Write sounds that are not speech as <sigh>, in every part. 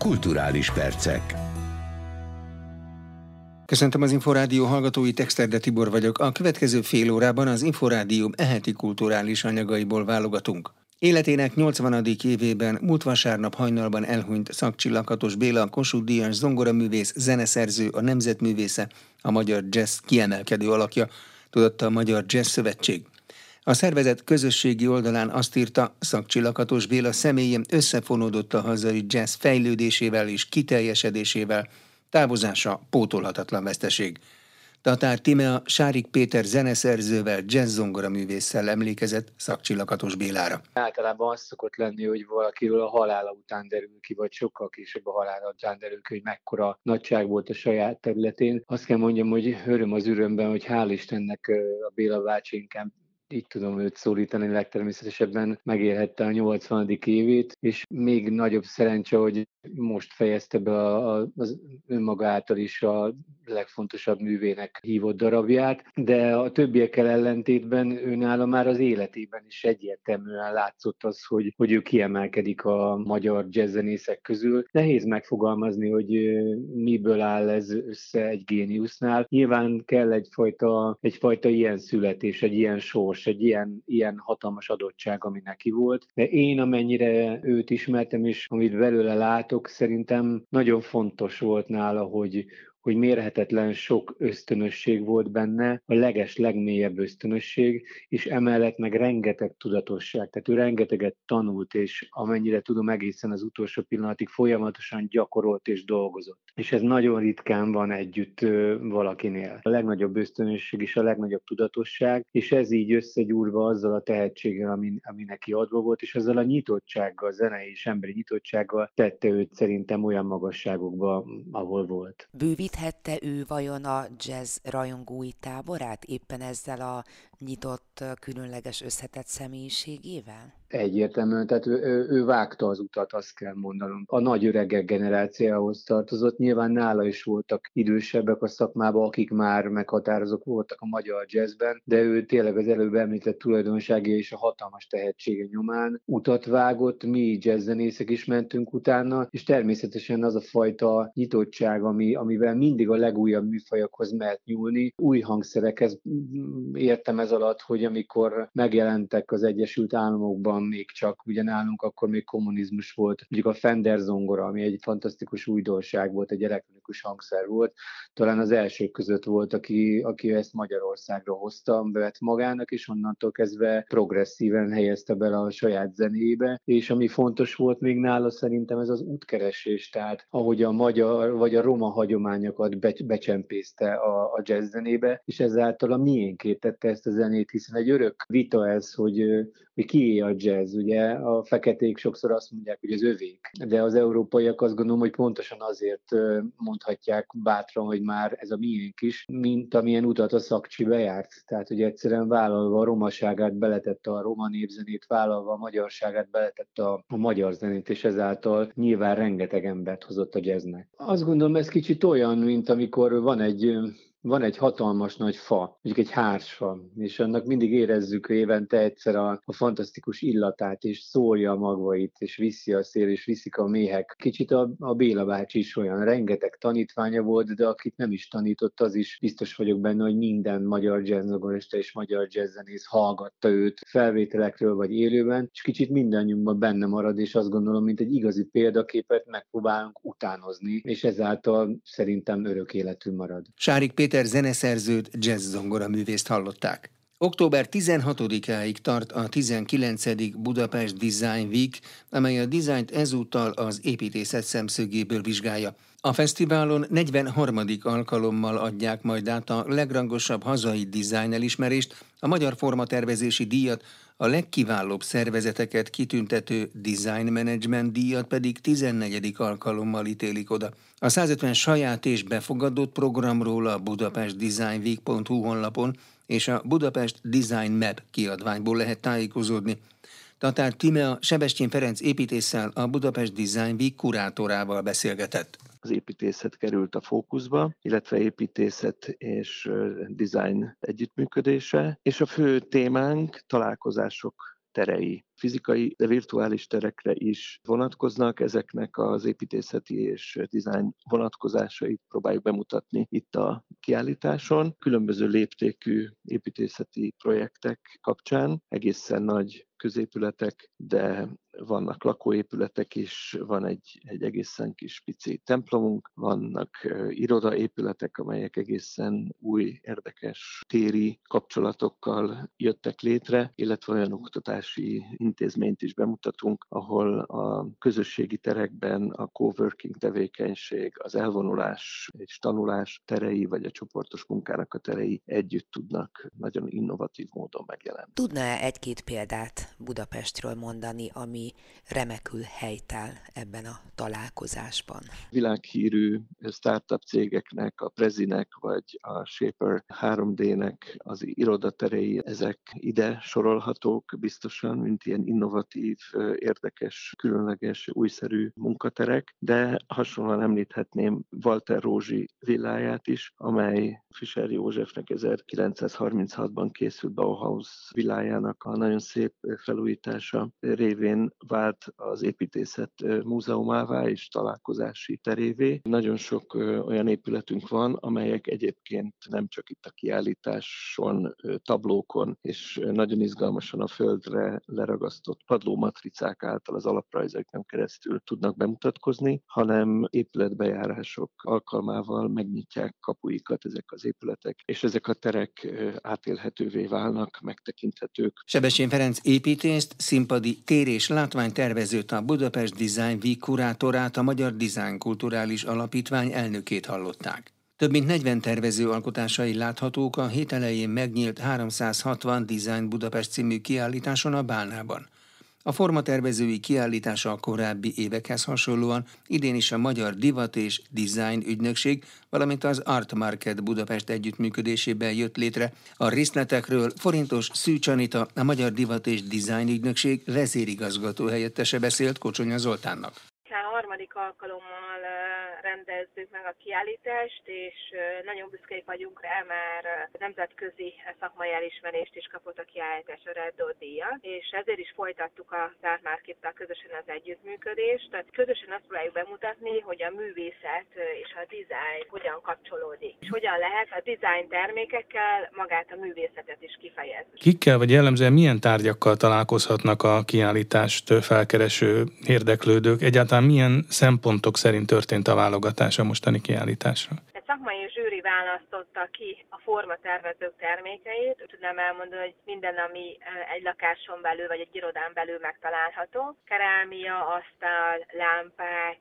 Kulturális percek. Köszöntöm az Inforádió hallgatói, Texterde Tibor vagyok. A következő fél órában az Inforádió eheti kulturális anyagaiból válogatunk. Életének 80. évében múlt vasárnap hajnalban elhunyt szakcsillakatos Béla, Kossuth Díjas, zongoraművész, zeneszerző, a nemzetművésze, a magyar jazz kiemelkedő alakja, tudott a Magyar Jazz Szövetség. A szervezet közösségi oldalán azt írta, szakcsillakatos Béla személyem összefonódott a hazai jazz fejlődésével és kiteljesedésével, távozása pótolhatatlan veszteség. Tatár Timea Sárik Péter zeneszerzővel, jazzzongora művésszel emlékezett szakcsillakatos Bélára. Általában az szokott lenni, hogy valakiről a halála után derül ki, vagy sokkal később a halála után derül ki, hogy mekkora nagyság volt a saját területén. Azt kell mondjam, hogy öröm az örömben, hogy hál' Istennek a Béla bácsi így tudom őt szólítani, legtermészetesebben megélhette a 80. évét, és még nagyobb szerencse, hogy most fejezte be a, a, az önmaga által is a legfontosabb művének hívott darabját, de a többiekkel ellentétben őnála már az életében is egyértelműen látszott az, hogy, hogy ő kiemelkedik a magyar jazzzenészek közül. Nehéz megfogalmazni, hogy miből áll ez össze egy géniusznál. Nyilván kell egyfajta, egyfajta ilyen születés, egy ilyen sors, egy ilyen, ilyen hatalmas adottság, ami neki volt. De én, amennyire őt ismertem, és amit belőle látok, szerintem nagyon fontos volt nála, hogy, hogy mérhetetlen sok ösztönösség volt benne, a leges, legmélyebb ösztönösség, és emellett meg rengeteg tudatosság. Tehát ő rengeteget tanult, és amennyire tudom, egészen az utolsó pillanatig folyamatosan gyakorolt és dolgozott. És ez nagyon ritkán van együtt valakinél. A legnagyobb ösztönösség is a legnagyobb tudatosság, és ez így összegyúrva azzal a tehetséggel, ami, ami neki adva volt, és ezzel a nyitottsággal, zenei és emberi nyitottsággal tette őt szerintem olyan magasságokba, ahol volt. Bővít Segíthette ő vajon a jazz rajongói táborát? Éppen ezzel a nyitott, különleges összetett személyiségével? Egyértelműen, tehát ő, ő, ő vágta az utat, azt kell mondanom. A nagy öregek generációhoz tartozott, nyilván nála is voltak idősebbek a szakmában, akik már meghatározók voltak a magyar jazzben, de ő tényleg az előbb említett tulajdonsági és a hatalmas tehetsége nyomán utat vágott, mi jazzzenészek is mentünk utána, és természetesen az a fajta nyitottság, ami, amivel mindig a legújabb műfajokhoz mert nyúlni, új hangszerekhez értem ez alatt, hogy amikor megjelentek az Egyesült Államokban még csak, ugye nálunk akkor még kommunizmus volt, mondjuk a Fender zongora, ami egy fantasztikus újdonság volt, egy elektronikus hangszer volt, talán az elsők között volt, aki, aki ezt Magyarországra hozta, bevett magának, és onnantól kezdve progresszíven helyezte bele a saját zenébe, és ami fontos volt még nála szerintem ez az útkeresés, tehát ahogy a magyar vagy a roma hagyományokat be, becsempészte a, a jazz zenébe, és ezáltal a miénként tette ezt a zenét, hiszen egy örök vita ez, hogy, hogy kié a jazz, ugye a feketék sokszor azt mondják, hogy az övék, de az európaiak azt gondolom, hogy pontosan azért mondhatják bátran, hogy már ez a miénk is, mint amilyen utat a szakcsi bejárt. Tehát, hogy egyszerűen vállalva a romaságát beletette a roma népzenét, vállalva a magyarságát beletette a, a magyar zenét, és ezáltal nyilván rengeteg embert hozott a jazznek. Azt gondolom, ez kicsit olyan, mint amikor van egy van egy hatalmas nagy fa, mondjuk egy hársfa, és annak mindig érezzük évente egyszer a, a fantasztikus illatát, és szórja a magvait, és viszi a szél, és viszik a méhek. Kicsit a, a Béla bácsi is olyan, rengeteg tanítványa volt, de akit nem is tanított, az is biztos vagyok benne, hogy minden magyar jazznogorista és magyar jazzzenész hallgatta őt felvételekről vagy élőben, és kicsit mindannyiunkban benne marad, és azt gondolom, mint egy igazi példaképet megpróbálunk utánozni, és ezáltal szerintem örök életű marad. Sárik Péter Péter zeneszerzőt, jazz-zongora művészt hallották. Október 16-áig tart a 19. Budapest Design Week, amely a dizájnt ezúttal az építészet szemszögéből vizsgálja. A fesztiválon 43. alkalommal adják majd át a legrangosabb hazai dizájn elismerést, a Magyar Formatervezési díjat, a legkiválóbb szervezeteket kitüntető Design Management díjat pedig 14. alkalommal ítélik oda. A 150 saját és befogadott programról a budapestdesignweek.hu honlapon és a Budapest Design Map kiadványból lehet tájékozódni. Tatár Timea Sebestyén Ferenc építéssel a Budapest Design Week kurátorával beszélgetett az építészet került a fókuszba, illetve építészet és design együttműködése, és a fő témánk találkozások terei fizikai, de virtuális terekre is vonatkoznak. Ezeknek az építészeti és dizájn vonatkozásait próbáljuk bemutatni itt a kiállításon. Különböző léptékű építészeti projektek kapcsán egészen nagy középületek, de vannak lakóépületek is, van egy, egy egészen kis pici templomunk, vannak irodaépületek, amelyek egészen új, érdekes téri kapcsolatokkal jöttek létre, illetve olyan oktatási intézményt is bemutatunk, ahol a közösségi terekben a coworking tevékenység, az elvonulás és tanulás terei, vagy a csoportos munkának a terei együtt tudnak nagyon innovatív módon megjelenni. Tudna egy-két példát Budapestről mondani, ami remekül helytáll ebben a találkozásban. Világhírű startup cégeknek, a Prezinek vagy a Shaper 3D-nek az irodaterei, ezek ide sorolhatók biztosan, mint ilyen innovatív, érdekes, különleges, újszerű munkaterek, de hasonlóan említhetném Walter Rózsi villáját is, amely Fischer Józsefnek 1936-ban készült Bauhaus villájának a nagyon szép felújítása révén vált az építészet múzeumává és találkozási terévé. Nagyon sok olyan épületünk van, amelyek egyébként nem csak itt a kiállításon, tablókon és nagyon izgalmasan a földre leragasztott padlómatricák által az alaprajzokon keresztül tudnak bemutatkozni, hanem épületbejárások alkalmával megnyitják kapuikat ezek az épületek, és ezek a terek átélhetővé válnak, megtekinthetők. Sebesén Ferenc építészt, színpadi tér és látványtervezőt, a Budapest Design Week kurátorát, a Magyar Design Kulturális Alapítvány elnökét hallották. Több mint 40 tervező alkotásai láthatók a hét elején megnyílt 360 Design Budapest című kiállításon a Bálnában. A formatervezői kiállítása a korábbi évekhez hasonlóan idén is a Magyar Divat és Design Ügynökség, valamint az Art Market Budapest együttműködésében jött létre. A részletekről Forintos Szűcs Anita, a Magyar Divat és Design Ügynökség vezérigazgató helyettese beszélt Kocsonya Zoltánnak harmadik alkalommal rendezzük meg a kiállítást, és nagyon büszkék vagyunk rá, mert nemzetközi szakmai elismerést is kapott a kiállítás a Red Dot díja, és ezért is folytattuk a Zármárkittal közösen az együttműködést. Tehát közösen azt próbáljuk bemutatni, hogy a művészet és a design hogyan kapcsolódik, és hogyan lehet a design termékekkel magát a művészetet is kifejezni. Kikkel vagy jellemzően milyen tárgyakkal találkozhatnak a kiállítást felkereső érdeklődők? Egyáltalán milyen szempontok szerint történt a válogatás a mostani kiállításra? Egy választotta ki a formatervezők termékeit. Tudnám elmondani, hogy minden, ami egy lakáson belül vagy egy irodán belül megtalálható. Kerámia, asztal, lámpák,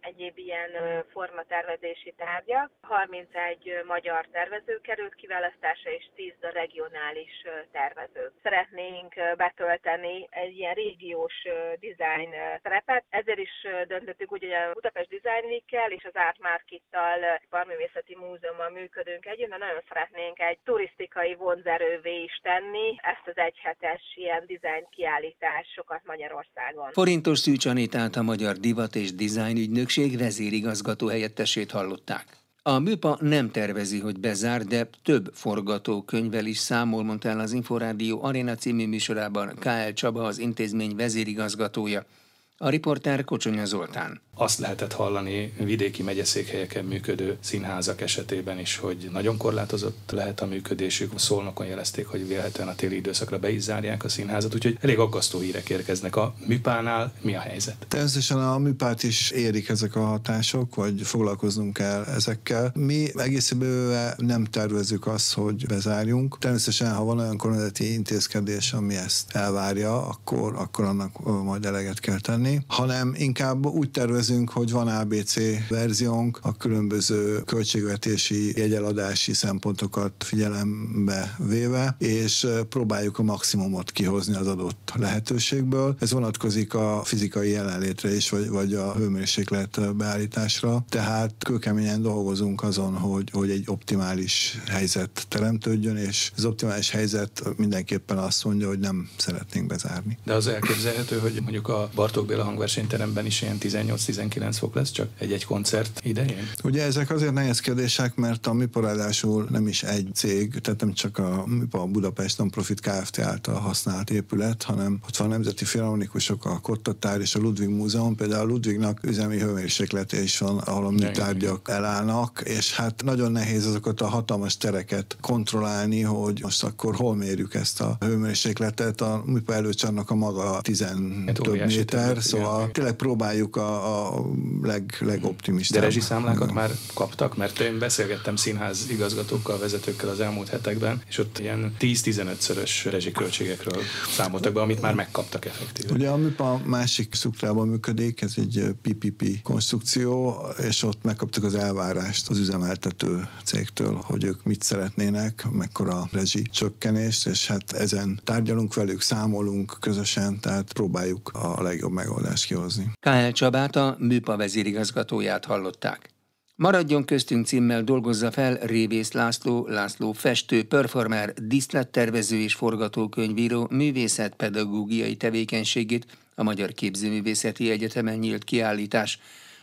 egyéb ilyen formatervezési tárgyak. 31 magyar tervező került kiválasztásra, és 10 a regionális tervező. Szeretnénk betölteni egy ilyen régiós design szerepet, ezért is döntöttük hogy a Budapest Design Week-kel és az Art Market-tal, Parművészeti Múzeummal működünk együtt, mert nagyon szeretnénk egy turisztikai vonzerővé is tenni ezt az egyhetes ilyen design kiállításokat Magyarországon. Forintos Szűcs Anitát a Magyar Divat és Design Ügynökség vezérigazgató helyettesét hallották. A műpa nem tervezi, hogy bezár, de több forgatókönyvvel is számol, mondta el az Inforádió Arena című műsorában K.L. Csaba, az intézmény vezérigazgatója. A riporter Kocsonya Zoltán. Azt lehetett hallani vidéki megyeszékhelyeken működő színházak esetében is, hogy nagyon korlátozott lehet a működésük. Szolnokon jelezték, hogy vélhetően a téli időszakra be is zárják a színházat, úgyhogy elég aggasztó hírek érkeznek. A műpánál mi a helyzet? Természetesen a műpát is érik ezek a hatások, vagy foglalkoznunk kell ezekkel. Mi egész nem tervezük azt, hogy bezárjunk. Természetesen, ha van olyan kormányzati intézkedés, ami ezt elvárja, akkor, akkor annak majd eleget kell tenni csinálni, hanem inkább úgy tervezünk, hogy van ABC verziónk, a különböző költségvetési jegyeladási szempontokat figyelembe véve, és próbáljuk a maximumot kihozni az adott lehetőségből. Ez vonatkozik a fizikai jelenlétre is, vagy, vagy a hőmérséklet beállításra, tehát kőkeményen dolgozunk azon, hogy, hogy egy optimális helyzet teremtődjön, és az optimális helyzet mindenképpen azt mondja, hogy nem szeretnénk bezárni. De az elképzelhető, hogy mondjuk a Bartók Béla a hangversenyteremben is ilyen 18-19 fok lesz, csak egy-egy koncert idején? Ugye ezek azért nehéz kérdések, mert a MIPA ráadásul nem is egy cég, tehát nem csak a MIPA Budapest Non-Profit Kft. által használt épület, hanem ott van a Nemzeti Filharmonikusok, a Kortatár és a Ludwig Múzeum. Például a Ludwignak üzemi hőmérséklete is van, ahol a műtárgyak elállnak, és hát nagyon nehéz azokat a hatalmas tereket kontrollálni, hogy most akkor hol mérjük ezt a hőmérsékletet. A MIPA előcsarnak a maga 10 hát több méter, szóval igen. tényleg próbáljuk a, a leg, legoptimistább. De rezsiszámlákat már kaptak? Mert én beszélgettem színház igazgatókkal, vezetőkkel az elmúlt hetekben, és ott ilyen 10-15-szörös rezsiköltségekről számoltak be, amit már megkaptak effektíven. Ugye a MIPA másik struktúrában működik, ez egy PPP konstrukció, és ott megkaptuk az elvárást az üzemeltető cégtől, hogy ők mit szeretnének, mekkora rezsi csökkenést, és hát ezen tárgyalunk velük, számolunk közösen, tehát próbáljuk a legjobb megoldást kihozni. K.L. Csabát a MIPA vezérigazgatóját hallották. Maradjon köztünk címmel dolgozza fel Révész László, László festő, performer, díszlettervező és forgatókönyvíró művészetpedagógiai tevékenységét a Magyar Képzőművészeti Egyetemen nyílt kiállítás.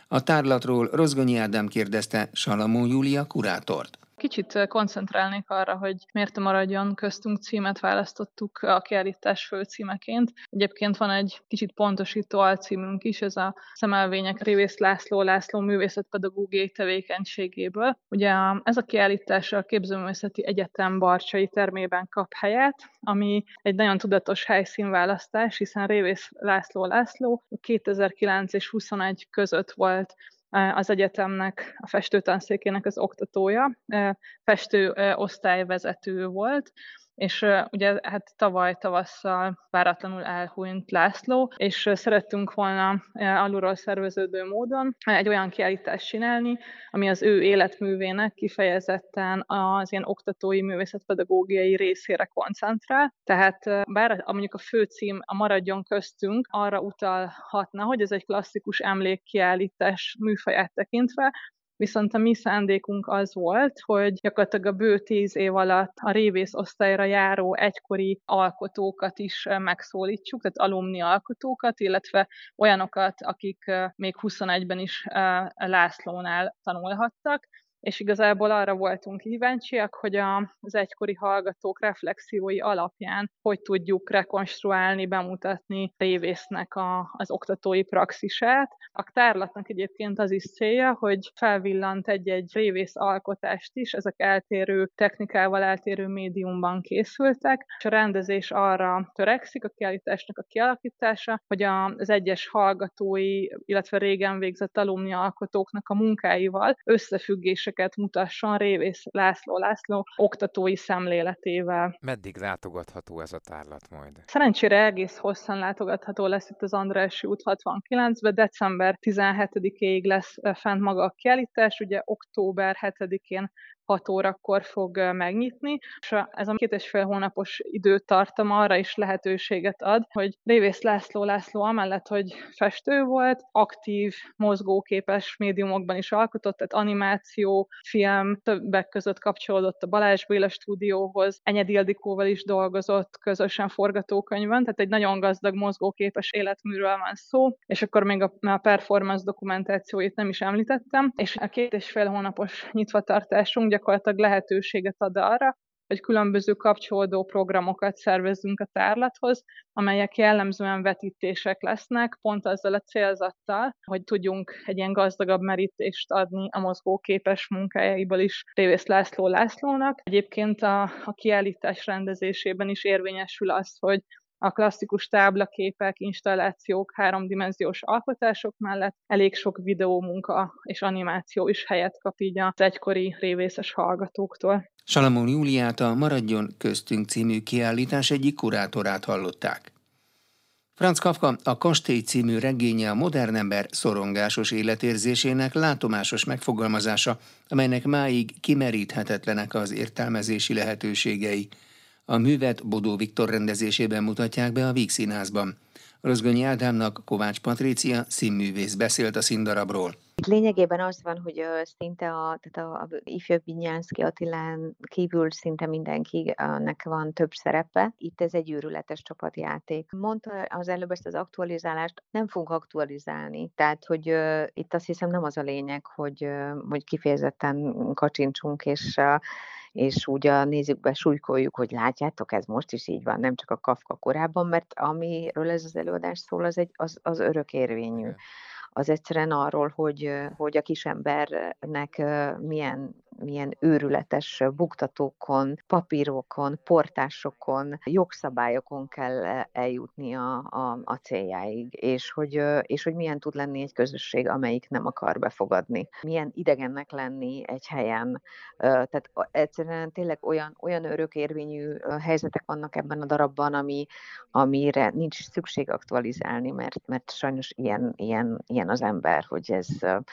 A tárlatról Rozgonyi Ádám kérdezte Salamó Júlia kurátort. Kicsit koncentrálnék arra, hogy miért Maradjon köztünk címet választottuk a kiállítás főcímeként. Egyébként van egy kicsit pontosító alcímünk is, ez a Szemelvények Révész László László művészetpedagógiai tevékenységéből. Ugye ez a kiállítás a Képzőművészeti Egyetem Barcsai termében kap helyet, ami egy nagyon tudatos helyszínválasztás, hiszen Révész László László 2009 és 21 között volt az egyetemnek, a festőtanszékének az oktatója, festő osztályvezető volt, és ugye hát tavaly tavasszal váratlanul elhunyt László, és szerettünk volna alulról szerveződő módon egy olyan kiállítást csinálni, ami az ő életművének kifejezetten az ilyen oktatói művészetpedagógiai részére koncentrál. Tehát bár mondjuk a főcím a Maradjon köztünk arra utalhatna, hogy ez egy klasszikus emlékkiállítás műfaját tekintve, Viszont a mi szándékunk az volt, hogy gyakorlatilag a bő tíz év alatt a révész osztályra járó egykori alkotókat is megszólítsuk, tehát alumni alkotókat, illetve olyanokat, akik még 21-ben is Lászlónál tanulhattak, és igazából arra voltunk kíváncsiak, hogy az egykori hallgatók reflexiói alapján hogy tudjuk rekonstruálni, bemutatni Révésznek a, az oktatói praxisát. A tárlatnak egyébként az is célja, hogy felvillant egy-egy Révész alkotást is, ezek eltérő technikával, eltérő médiumban készültek, és a rendezés arra törekszik, a kiállításnak a kialakítása, hogy az egyes hallgatói, illetve régen végzett alumni alkotóknak a munkáival összefüggés lépéseket mutasson Révész László László oktatói szemléletével. Meddig látogatható ez a tárlat majd? Szerencsére egész hosszan látogatható lesz itt az Andrássy út 69-ben, december 17-ig lesz fent maga a kiállítás, ugye október 7-én 6 órakor fog megnyitni, és ez a két és fél hónapos időtartam arra is lehetőséget ad, hogy Révész László László amellett, hogy festő volt, aktív, mozgóképes médiumokban is alkotott, tehát animáció, film, többek között kapcsolódott a Balázs Béla stúdióhoz, Enyedi Ildikóval is dolgozott közösen forgatókönyvön, tehát egy nagyon gazdag, mozgóképes életműről van szó, és akkor még a, performance dokumentációit nem is említettem, és a két és fél hónapos nyitvatartásunk gyakorlatilag lehetőséget ad arra, hogy különböző kapcsolódó programokat szervezzünk a tárlathoz, amelyek jellemzően vetítések lesznek, pont azzal a célzattal, hogy tudjunk egy ilyen gazdagabb merítést adni a mozgóképes munkájaiból is Révész László Lászlónak. Egyébként a, a kiállítás rendezésében is érvényesül az, hogy a klasszikus táblaképek, installációk, háromdimenziós alkotások mellett elég sok videómunka és animáció is helyet kap így az egykori révészes hallgatóktól. Salamon Júliát a Maradjon köztünk című kiállítás egyik kurátorát hallották. Franz Kafka a Kastély című regénye a modern ember szorongásos életérzésének látomásos megfogalmazása, amelynek máig kimeríthetetlenek az értelmezési lehetőségei – a művet Bodó Viktor rendezésében mutatják be a Víg Színházban. Rozgonyi Ádámnak Kovács Patrícia színművész beszélt a színdarabról. Lényegében az van, hogy szinte a, tehát a, a ifjabb Vinyánszki Attilán kívül szinte mindenkinek van több szerepe. Itt ez egy őrületes csapatjáték. Mondta az előbb ezt az aktualizálást, nem fogunk aktualizálni. Tehát, hogy uh, itt azt hiszem nem az a lényeg, hogy, uh, hogy kifejezetten kacsincsunk, és uh, és úgy a nézőkbe súlykoljuk, hogy látjátok, ez most is így van, nem csak a Kafka korában, mert amiről ez az előadás szól, az, egy, az, az örökérvényű az egyszerűen arról, hogy, hogy a kisembernek milyen, milyen őrületes buktatókon, papírokon, portásokon, jogszabályokon kell eljutni a, a, a céljáig, és hogy, és hogy milyen tud lenni egy közösség, amelyik nem akar befogadni. Milyen idegennek lenni egy helyen. Tehát egyszerűen tényleg olyan, olyan örökérvényű helyzetek vannak ebben a darabban, ami, amire nincs szükség aktualizálni, mert, mert sajnos ilyen, ilyen, ilyen ilyen az ember, hogy ez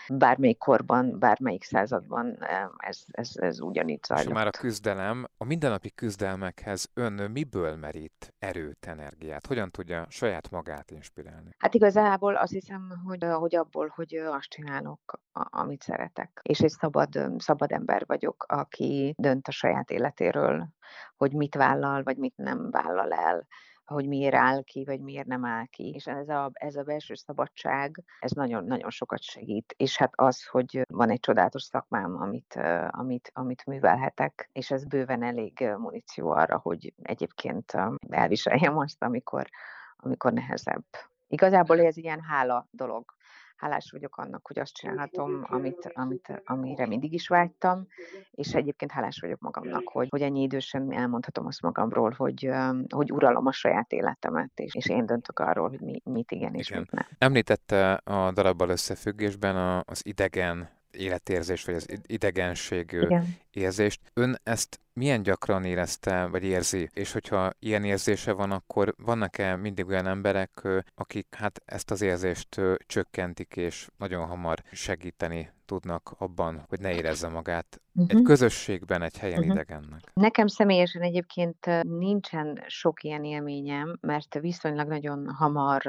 bármelyik korban, bármelyik században ez, ez, ez ugyanígy zajlott. És már a küzdelem, a mindennapi küzdelmekhez ön miből merít erőt, energiát? Hogyan tudja saját magát inspirálni? Hát igazából azt hiszem, hogy, hogy abból, hogy azt csinálok, amit szeretek. És egy szabad, szabad ember vagyok, aki dönt a saját életéről, hogy mit vállal, vagy mit nem vállal el hogy miért áll ki, vagy miért nem áll ki. És ez a, ez a belső szabadság, ez nagyon-nagyon sokat segít. És hát az, hogy van egy csodálatos szakmám, amit, amit, amit művelhetek, és ez bőven elég muníció arra, hogy egyébként elviseljem azt, amikor, amikor nehezebb. Igazából ez ilyen hála dolog hálás vagyok annak, hogy azt csinálhatom, amit, amit, amire mindig is vágytam, és egyébként hálás vagyok magamnak, hogy, hogy ennyi idősen elmondhatom azt magamról, hogy, hogy uralom a saját életemet, és, és én döntök arról, hogy mi, mit igen és igen. mit nem. Említette a darabbal összefüggésben az idegen életérzés, vagy az idegenség Igen. érzést. Ön ezt milyen gyakran érezte, vagy érzi? És hogyha ilyen érzése van, akkor vannak-e mindig olyan emberek, akik hát ezt az érzést csökkentik, és nagyon hamar segíteni tudnak abban, hogy ne érezze magát uh-huh. egy közösségben, egy helyen uh-huh. idegennek? Nekem személyesen egyébként nincsen sok ilyen élményem, mert viszonylag nagyon hamar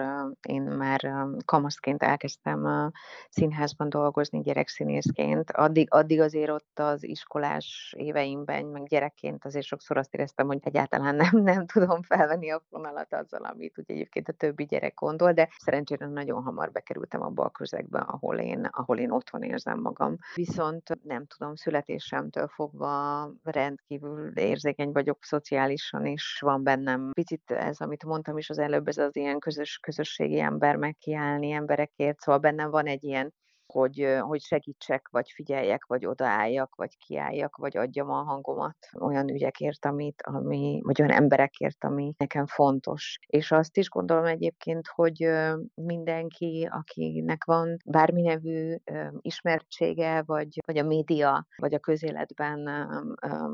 én már kamaszként elkezdtem a színházban dolgozni gyerekszínészként. Addig, addig azért ott az iskolás éveimben, meg gyerekként azért sokszor azt éreztem, hogy egyáltalán nem, nem tudom felvenni a fonalat azzal, amit ugye egyébként a többi gyerek gondol, de szerencsére nagyon hamar bekerültem abba a közegbe, ahol én, ahol én otthon érzem magam. Viszont nem tudom, születésemtől fogva rendkívül érzékeny vagyok szociálisan, és van bennem picit ez, amit mondtam is az előbb, ez az ilyen közös, közösségi ember megkiállni emberekért, szóval bennem van egy ilyen hogy, hogy segítsek, vagy figyeljek, vagy odaálljak, vagy kiálljak, vagy adjam a hangomat olyan ügyekért, amit, ami, vagy olyan emberekért, ami nekem fontos. És azt is gondolom egyébként, hogy mindenki, akinek van bármi nevű ismertsége, vagy, vagy a média, vagy a közéletben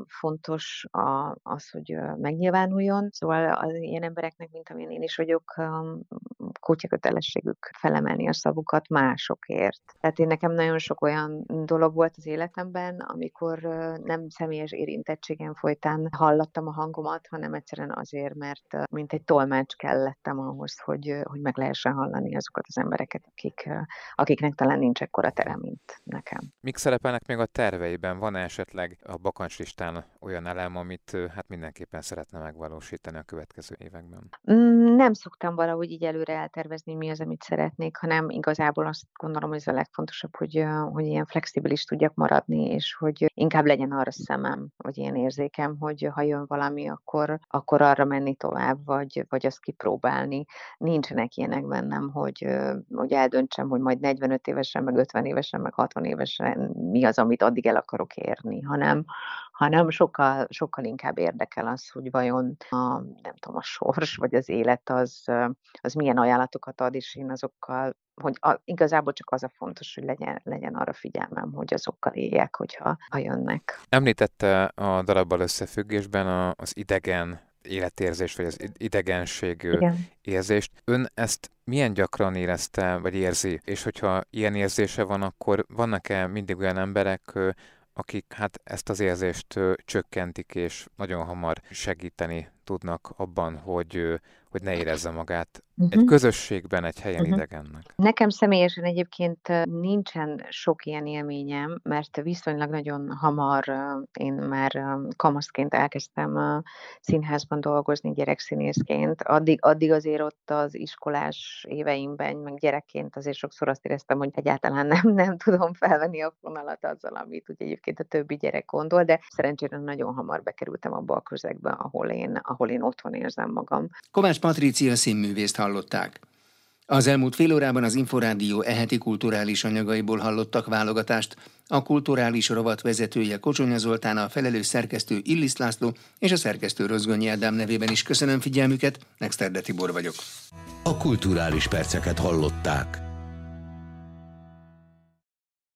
fontos az, hogy megnyilvánuljon. Szóval az ilyen embereknek, mint amilyen én is vagyok, kutyakötelességük felemelni a szavukat másokért. Tehát én nekem nagyon sok olyan dolog volt az életemben, amikor nem személyes érintettségem folytán hallattam a hangomat, hanem egyszerűen azért, mert mint egy tolmács kellettem ahhoz, hogy, hogy meg lehessen hallani azokat az embereket, akik, akiknek talán nincs ekkora tere, mint nekem. Mik szerepelnek még a terveiben? Van esetleg a bakancslistán olyan elem, amit hát mindenképpen szeretne megvalósítani a következő években? Mm, nem szoktam valahogy így előre eltervezni, mi az, amit szeretnék, hanem igazából azt gondolom, hogy ez a legfontosabb, hogy, hogy ilyen flexibilis tudjak maradni, és hogy inkább legyen arra szemem, vagy ilyen érzékem, hogy ha jön valami, akkor, akkor arra menni tovább, vagy, vagy azt kipróbálni. Nincsenek ilyenek bennem, hogy, hogy eldöntsem, hogy majd 45 évesen, meg 50 évesen, meg 60 évesen mi az, amit addig el akarok érni, hanem, hanem sokkal, sokkal inkább érdekel az, hogy vajon a, nem tudom, a sors vagy az élet az, az milyen ajánlatokat ad, és én azokkal, hogy a, igazából csak az a fontos, hogy legyen, legyen arra figyelmem, hogy azokkal éljek, hogyha ha jönnek. Említette a darabbal összefüggésben a, az idegen életérzés, vagy az idegenség Igen. érzést. Ön ezt milyen gyakran érezte, vagy érzi? És hogyha ilyen érzése van, akkor vannak-e mindig olyan emberek, akik hát ezt az érzést csökkentik, és nagyon hamar segíteni tudnak abban, hogy, hogy ne érezze magát uh-huh. egy közösségben, egy helyen uh-huh. idegennek? Nekem személyesen egyébként nincsen sok ilyen élményem, mert viszonylag nagyon hamar én már kamaszként elkezdtem színházban dolgozni gyerekszínészként. Addig, addig azért ott az iskolás éveimben, meg gyerekként azért sokszor azt éreztem, hogy egyáltalán nem, <laughs> nem tudom felvenni a fonalat azzal, amit ugye egyébként a többi gyerek gondol, de szerencsére nagyon hamar bekerültem abba a közegbe, ahol én, ahol én otthon érzem magam. Kovács Patrícia színművészt hallották. Az elmúlt fél órában az Inforádió eheti kulturális anyagaiból hallottak válogatást. A kulturális rovat vezetője Kocsonya Zoltán, a felelős szerkesztő Illis László és a szerkesztő Rozgonyi Ádám nevében is köszönöm figyelmüket. Nexterde Tibor vagyok. A kulturális perceket hallották.